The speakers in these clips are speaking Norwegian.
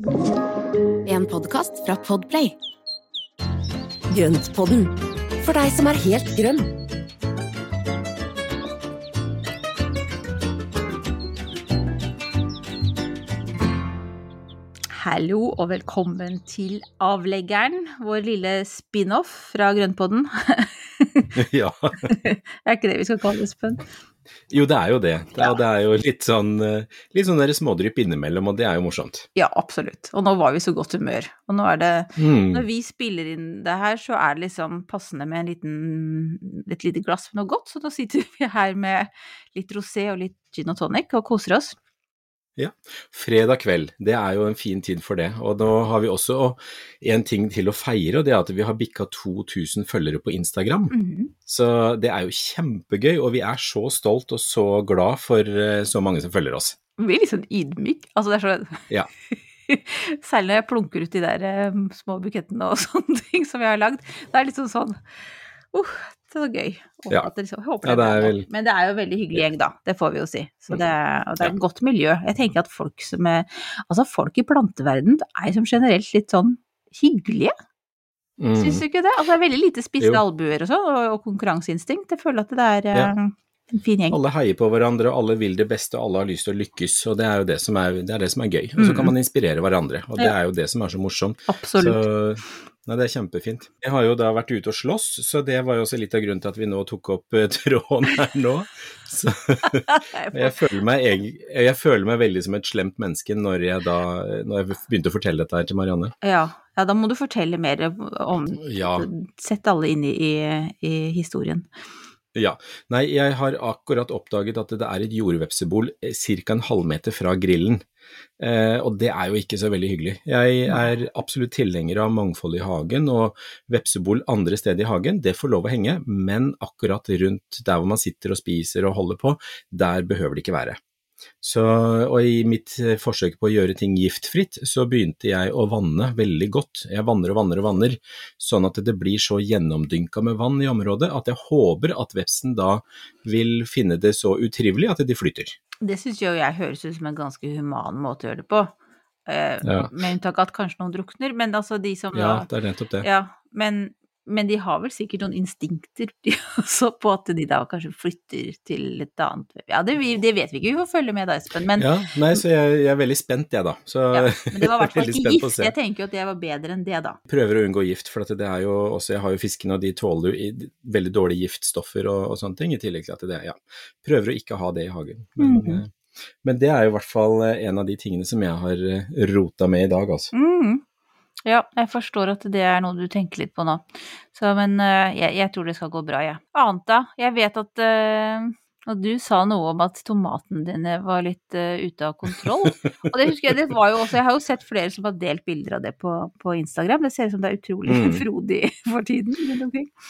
En podkast fra Podplay. Grøntpodden, for deg som er helt grønn. Hallo og velkommen til Avleggeren, vår lille spin-off fra Grønnpodden. Ja. er ikke det vi skal kalle det, Espen? Jo, det er jo det. Det er, Ja. det er jo litt sånn, eh, litt sånn smådrypp innimellom, og det er jo morsomt. Ja, absolutt. Og nå var vi i så godt humør. Og nå er det Mm. Når vi spiller inn det her, så er det liksom passende med en liten, et lite glass med noe godt. Så nå sitter vi her med litt rosé og litt gin og tonic og koser oss. Fredag kveld, det er jo en fin tid for det. Og nå har vi også en ting til å feire, og det er at vi har bikka 2000 følgere på Instagram. Mhm. Så det er jo kjempegøy, og vi er så stolt og så glad for eh, så mange som følger oss. Vi blir litt sånn ydmyk. Altså, det er så Ja. Særlig når jeg plunker ut de der eh, små bukettene og sånne ting som jeg har lagd. Det er liksom sånn uh, det er så gøy. Ja. at det liksom, Ja, det er bra. vel- Men det er jo en veldig hyggelig gjeng, da. Det får vi jo si. Så det, og det er et godt miljø. Jeg tenker at folk som er Altså, folk i planteverden er som generelt litt sånn hyggelige. Mm. Syns du ikke det? Altså, det er veldig lite spisse albuer og sånn, og, og konkurranseinstinkt. Jeg føler at det er Ja. eh, en fin gjeng. Alle heier på hverandre, og alle vil det beste, og alle har lyst til å lykkes, og det er jo det som er, det er, det som er gøy. Og så Mm. kan man inspirere hverandre, og det er jo det som er så morsomt. Absolutt. Så nei, det er kjempefint. Jeg har jo da vært ute og slåss, så det var jo også litt av grunnen til at vi nå tok opp eh, tråden her nå. Så jeg føler, meg, eg- jeg føler meg veldig som et slemt menneske når jeg da når jeg begynte å fortelle dette her til Marianne. Ja, ja, da må du fortelle mer om Ja, Sett alle inn i, i, i historien. ja. Nei, jeg har akkurat oppdaget at det er et jordvepsebol ca. en halvmeter fra grillen. Eh, og det er jo ikke så veldig hyggelig. Jeg er absolutt tilhenger av mangfold i hagen, og vepsebol andre steder i hagen, det får lov å henge, men akkurat rundt der hvor man sitter og spiser og holder på, der behøver det ikke være. Så, og i mitt eh, forsøk på å gjøre ting giftfritt, så begynte jeg å vanne veldig godt. Jeg vanner og vanner og vanner, sånn at det blir så gjennomdynka med vann i området at jeg håper at vepsen da vil finne det så utrivelig at de flytter. Det syns jo jeg høres ut som en ganske human måte å gjøre det på. Eh, Ja. Med unntak av at kanskje noen drukner, men altså de som Ja, det er nettopp det. Ja, men, men de har vel sikkert noen instinkter også på at de da kanskje flytter til et annet Ja, det, det vet vi ikke, vi får følge med da, Espen. Men, Ja, nei, så jeg, jeg er veldig spent, jeg da. Så ja, men det var i hvert fall ikke gift. Jeg tenker jo at det var bedre enn det, da. Prøver å unngå gift, for det er jo også Jeg har jo fiskene, og de tåler jo veldig dårlige giftstoffer og, og sånne ting, i tillegg til at det Ja. Prøver å ikke ha det i hagen. Men, mm -hmm. men det er jo i hvert fall eh, en av de tingene som jeg har eh, rota med i dag, altså. Mm. Ja, jeg forstår at det er noe du tenker litt på nå. Så, men eh, jeg, jeg tror det skal gå bra, jeg. Annet da? Jeg vet at eh, og du sa noe om at tomatene dine var litt uh, ute av kontroll. Og det husker jeg, det var jo også Jeg har jo sett flere som har delt bilder av det på, på Instagram. Det ser ut som det er utrolig Mm. frodig for tiden.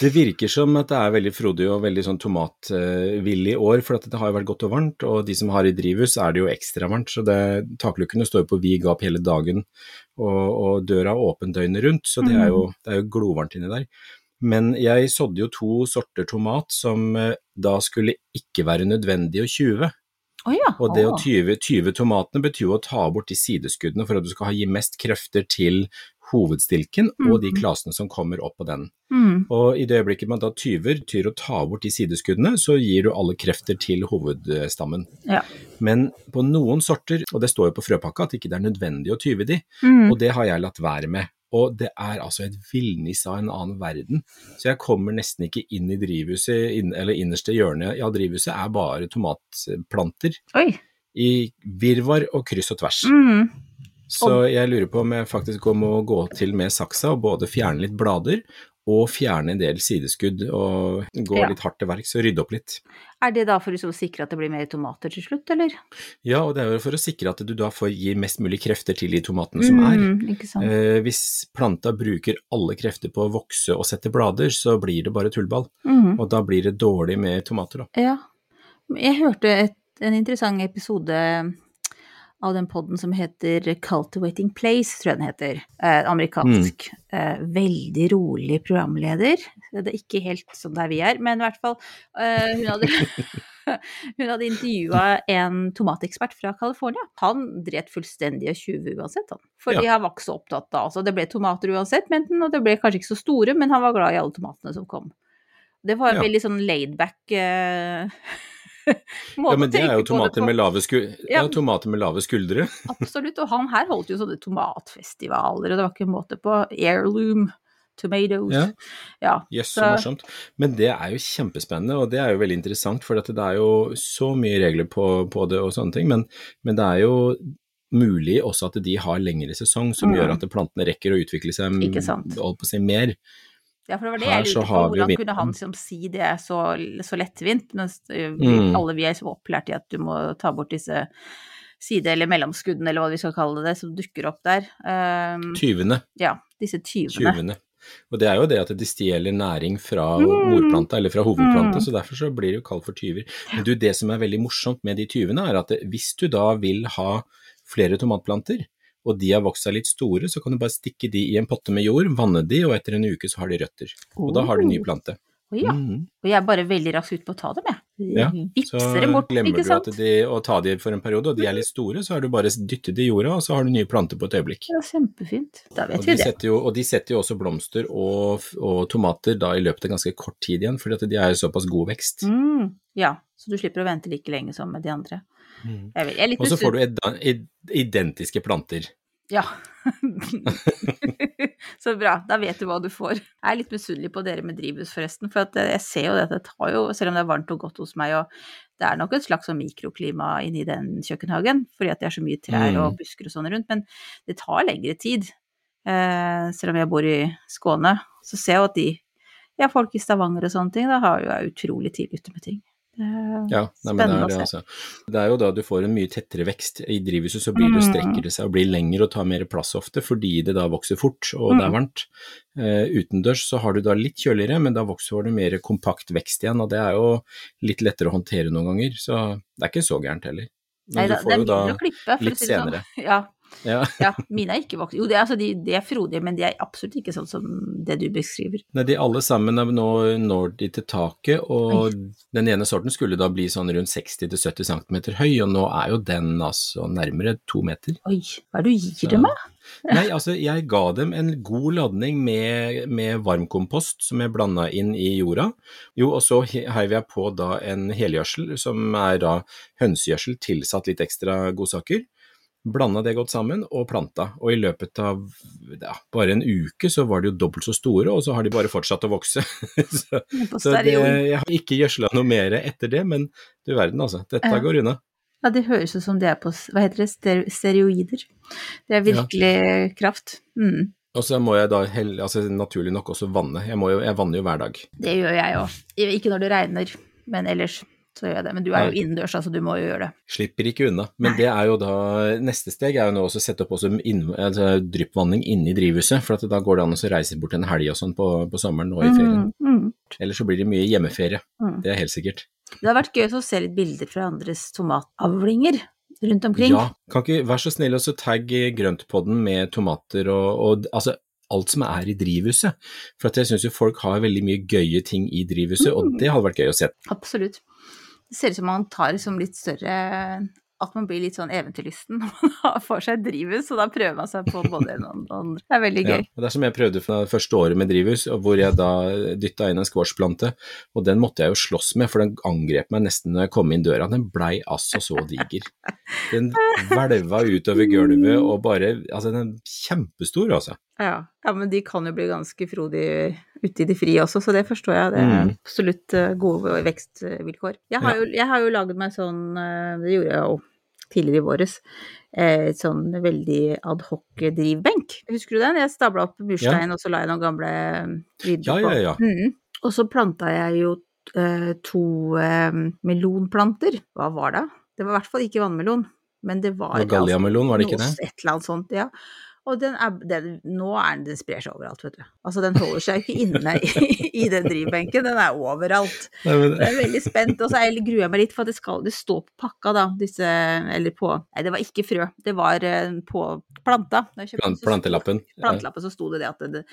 Det virker som at det er veldig frodig og veldig sånn tomatvillig år, for at det har jo vært godt og varmt, og de som har i drivhus er det jo ekstra varmt, så det, taklukkene står jo på vid gap hele dagen, og, og døra åpen døgnet rundt, så det er jo, det er jo glovarmt inni der. Men jeg sådde jo to sorter tomat som eh, da skulle ikke være nødvendig å tjuve. Oh ja. Og det å tyve, tyve tomatene betyr jo å ta bort de sideskuddene for at du skal ha- gi mest krefter til hovedstilken og de Mhm. klasene som kommer opp på den. Mm. Og i det øyeblikket man da tyver, tyr å ta bort de sideskuddene, så gir du alle krefter til hovedstammen. Ja. Men på noen sorter, og det står jo på frøpakka at ikke det er nødvendig å tyve de, Mm. og det har jeg latt være med. Og det er altså et villnis av en annen verden. Så jeg kommer nesten ikke inn i drivhuset, inn, eller innerste hjørne av drivhuset er bare tomatplanter Oi. i virvar og kryss og tvers. Mm. Så jeg lurer på om jeg faktisk må gå til med saksa og både fjerne litt blader og fjerne en del sideskudd og gå Ja. litt hardt til verks og rydde opp litt. Er det da for liksom å sikre at det blir mer tomater til slutt, eller? Ja, og det er jo for å sikre at du da får gi mest mulig krefter til de tomatene som er. Mm, sant. Eh, hvis planta bruker alle krefter på å vokse og sette blader, så blir det bare tullball. Mm. Og da blir det dårlig med tomater, da. Ja. Jeg hørte et, en interessant episode av den podden som heter Cultivating Place, tror jeg den heter. Eh, amerikansk. Eh, veldig rolig programleder. Det er ikke helt sånn der vi er, men i hvert fall eh, hun, hadde, hun hadde intervjua en tomatekspert fra California. Han dret fullstendig og tjuve uansett, han. For Ja. var ikke så opptatt av Altså, det ble tomater uansett, men, og det ble kanskje ikke så store, men han var glad i alle tomatene som kom. Det var en Ja. veldig sånn laidback eh, Ja, men det er jo tomater med lave, sku ja. Tomater med lave skuldre. Absolutt. Og han her holdt jo sånne tomatfestivaler, og det var ikke en måte på. Heirloom tomatoes. Ja. Ja. yes, så morsomt. Men det er jo kjempespennende, og det er jo veldig interessant, for det er jo så mye regler på, på det og sånne ting. Men, men det er jo mulig også at de har lengre sesong, som Mm. gjør at plantene rekker å utvikle seg å si, mer. Ja, for det var det Her jeg lurte på. Hvordan kunne han som si det så, så lettvint, mens Mm. alle vi er så opplært i at du må ta bort disse side- eller mellomskuddene, eller hva vi skal kalle det, som dukker opp der. Um, Tyvene. ja, disse tyvene. Tyvene. Og det er jo det at de stjeler næring fra Mm. morplanta, eller fra hovedplanta, Mm. så derfor så blir det jo kalt for tyver. Men du, det som er veldig morsomt med de tyvene, er at hvis du da vil ha flere tomatplanter, og de har vokst seg litt store, så kan du bare stikke de i en potte med jord, vanne de, og etter en uke så har de røtter. Og da har du ny plante. Å ja. Mm. Og jeg er bare veldig raskt ute på å ta dem, jeg. Ja, Vipser Så dem bort, glemmer ikke du sant? at de, å ta de for en periode, og de er litt store, så har du bare dyttet de i jorda, og så har du nye planter på et øyeblikk. Ja, kjempefint. Da vet Og vi de, det. jo, og de setter jo også blomster og, og tomater da i løpet av ganske kort tid igjen, fordi at de er jo såpass god vekst. Mm, ja, så du slipper å vente like lenge som med de andre. Mm. Og så får du identiske planter. Ja. så bra, da vet du hva du får. Jeg er litt misunnelig på dere med drivhus, forresten. For eh, jeg ser jo det at det tar jo, selv om det er varmt og godt hos meg, og det er nok et slags sånn mikroklima inni den kjøkkenhagen, fordi at det er så mye trær Mm. og busker og sånn rundt, men det tar lengre tid. Eh, selv om jeg bor i Skåne, så ser jeg jo at de, ja, folk i Stavanger og sånne ting, da har jo jeg utrolig tidlig ute med ting. Er Ja, nei, men det, er det, altså. det er jo da du får en mye tettere vekst. I drivhuset så blir det, Mm. strekker det seg og blir lengre og tar mer plass ofte, fordi det da vokser fort og det er Mm. varmt. Uh, utendørs så har du da litt kjøligere, men da vokser det mer kompakt vekst igjen, og det er jo litt lettere å håndtere noen ganger, så det er ikke så gærent heller. Men du da, det får jo da klippe, litt sånn. senere. Ja, ja. Ja, mine er ikke voksne. Jo, det er, altså, de, de er frodige, men de er absolutt ikke sånn som det du beskriver. Nei, de alle sammen er nå når de til taket, og den ene sorten skulle da bli sånn rundt 60-70 cm høy, og nå er jo den altså nærmere to meter. Oi, hva er det du gir Så- dem, da? Nei, altså jeg ga dem en god ladning med, med varmkompost som jeg blanda inn i jorda. Jo, og så he- heiv jeg på da en helgjødsel som er da hønsegjødsel tilsatt litt ekstra godsaker. Blanda det godt sammen og planta, og i løpet av ja, bare en uke så var de jo dobbelt så store, og så har de bare fortsatt å vokse. så så det, jeg har ikke gjødsla noe mer etter det, men du verden altså, dette Ja. går unna. Ja, det høres ut som det er på hva heter det, steroider. Det er virkelig kraft. Mm. Og så må jeg da altså, naturlig nok også vanne. Jeg, må jo, jeg vanner jo hver dag. Det gjør jeg òg. Ikke når det regner, men ellers så gjør jeg det. Men du er jo Nei. innendørs, altså du må jo gjøre det. Slipper ikke unna. Men det er jo da Neste steg er jo nå å sette opp også inn, altså, dryppvanning inne i drivhuset, for da går det an å reise bort en helg og sånn på, på sommeren og i ferien. Mm, mm. Ellers så blir det mye hjemmeferie. Mm. Det er helt sikkert. Det har vært gøy å se litt bilder fra andres tomatavlinger rundt omkring. Ja, kan ikke vær så snill og så tagg grøntpodden med tomater og, og altså alt som er i drivhuset. For jeg syns jo folk har veldig mye gøye ting i drivhuset, og det hadde vært gøy å se. Absolutt. Det ser ut som man tar liksom litt større At man blir litt sånn eventyrlysten når man har for seg drivhus, og da prøver man seg på både en og andre. Det er veldig gøy. Ja, det er som jeg prøvde fra det første året med drivhus, hvor jeg da dytta inn en squashplante, og den måtte jeg jo slåss med, for den angrep meg nesten når jeg kom inn døra. Den blei altså så diger. Den hvelva utover gulvet og bare Altså, den er kjempestor, altså. Ja. ja, men de kan jo bli ganske frodige ute i det frie også, så det forstår jeg. Det er Mm. absolutt eh, gode vekstvilkår. Jeg har, Ja. jo, jeg laget meg sånn, eh, det gjorde jeg jo tidligere i våres, eh, et sånn veldig adhoc-drivbenk. Husker du den? Jeg stabla opp murstein, og så la jeg noen gamle vidder Ja, på. ja, ja. Mm. Og så planta jeg jo to melonplanter. Hva var det? Det var i hvert fall ikke vannmelon, men det var galliamelon, var det ikke det? Et eller annet sånt, ja. Og den er, den, nå er den, den sprer seg overalt, vet du. Altså den holder seg ikke inne i, i den drivbenken, den er overalt. Nei, men, Jeg er veldig spent, og så er- gruer jeg meg litt, for at det skal det står på pakka, da, disse Eller på Nei, det var ikke frø, det var eh, på planta. Plant, plantelappen. Plantelappen så sto det det at det,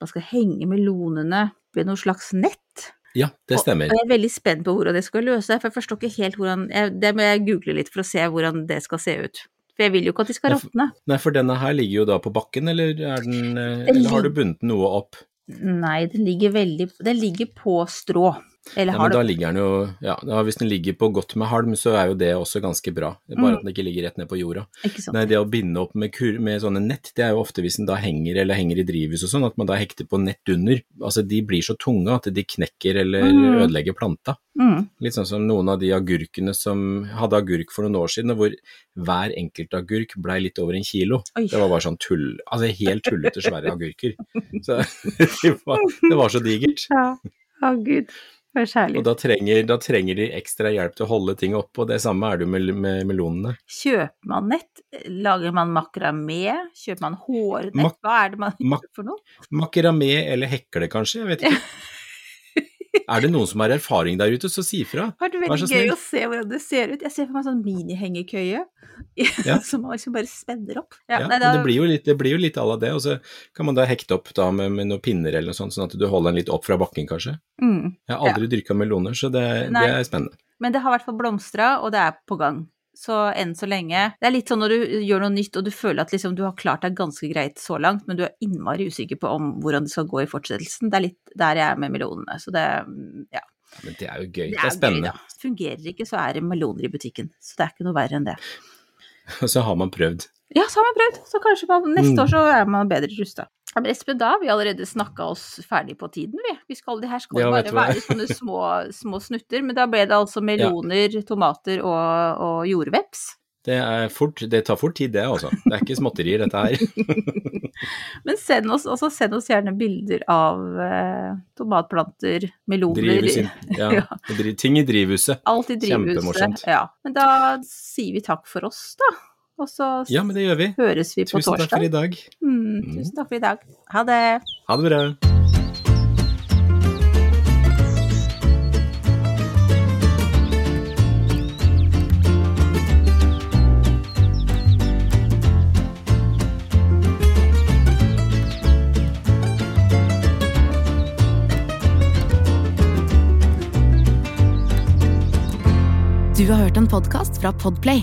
man skal henge melonene ved noe slags nett. Ja, det stemmer. Og jeg er veldig spent på hvordan det skal løse seg, for jeg forstår ikke helt hvordan jeg, Det må jeg google litt for å se hvordan det skal se ut. For jeg vil jo ikke at de skal råtne. Nei, for denne her ligger jo da på bakken, eller, er den, eller har du bundet noe opp? Nei, den ligger veldig Den ligger på strå. Eller Ja, men da ligger den jo Ja, da hvis den ligger på godt med halm, så er jo det også ganske bra. Bare Mm. at den ikke ligger rett ned på jorda. Ikke sant? Nei, det å binde opp med, kur med sånne nett, det er jo ofte hvis den da henger eller henger i drivhus og sånn, at man da hekter på nett under. Altså de blir så tunge at de knekker eller Mm. ødelegger planta. Mm. Litt sånn som noen av de agurkene som hadde agurk for noen år siden, hvor hver enkelt agurk blei litt over en kilo. Oi. Det var bare sånn tull, altså helt tullete svære agurker. Så det var, det var så digert. Ja. Å, gud. Det kjærlighet. Og da trenger, da trenger de ekstra hjelp til å holde ting oppe, og det samme er det jo med, med melonene. Kjøper man nett? Lager man makramé? Kjøper man hårnett? Hva er det man gjør for noe? Makramé eller hekle, kanskje, jeg vet ikke. Er det noen som har erfaring der ute, så si fra. Det har vært veldig gøy å se hvordan det ser ut. Jeg ser for meg en sånn minihengekøye Ja. som man liksom bare spenner opp. Ja, nei, men da- det blir jo litt, det blir jo litt à la det, og så kan man da hekte opp da med, med noen pinner eller noe sånt, sånn at du holder den litt opp fra bakken, kanskje. mm. Jeg har aldri dyrka meloner, så det, det er spennende. Men det har i hvert fall blomstra, og det er på gang. Så enn så lenge Det er litt sånn når du gjør noe nytt og du føler at liksom du har klart deg ganske greit så langt, men du er innmari usikker på om hvordan det skal gå i fortsettelsen. Det er litt der jeg er med melonene. Så det ja. Men det er jo gøy, det Det er, er spennende. gøy. Fungerer ikke, så er det meloner i butikken. Så det er ikke noe verre enn det. Og så har man prøvd. Ja, så har man prøvd. Så kanskje man, neste Mm. år så er man bedre rusta. Ja, men Espen, da har vi allerede snakka oss ferdig på tiden, vi. vi skal, det her skal Ja, bare være sånne små, små snutter. Men da ble det altså meloner, tomater og, og jordveps. Det, fort, det tar fort tid, det altså. Det er ikke småtterier, dette her. Men send oss, også send oss gjerne bilder av eh, tomatplanter, meloner Drivhus inn. Ja, Ja. ting i drivhuset. Alt i drivhuset. Kjempemorsomt. Ja. Men da sier vi takk for oss, da. Og så Ja, men det gjør vi. høres vi på Tusen takk for i dag. Mm, tusen takk for i dag. Ha det. Ha det bra. Du har hørt en podkast fra Podplay.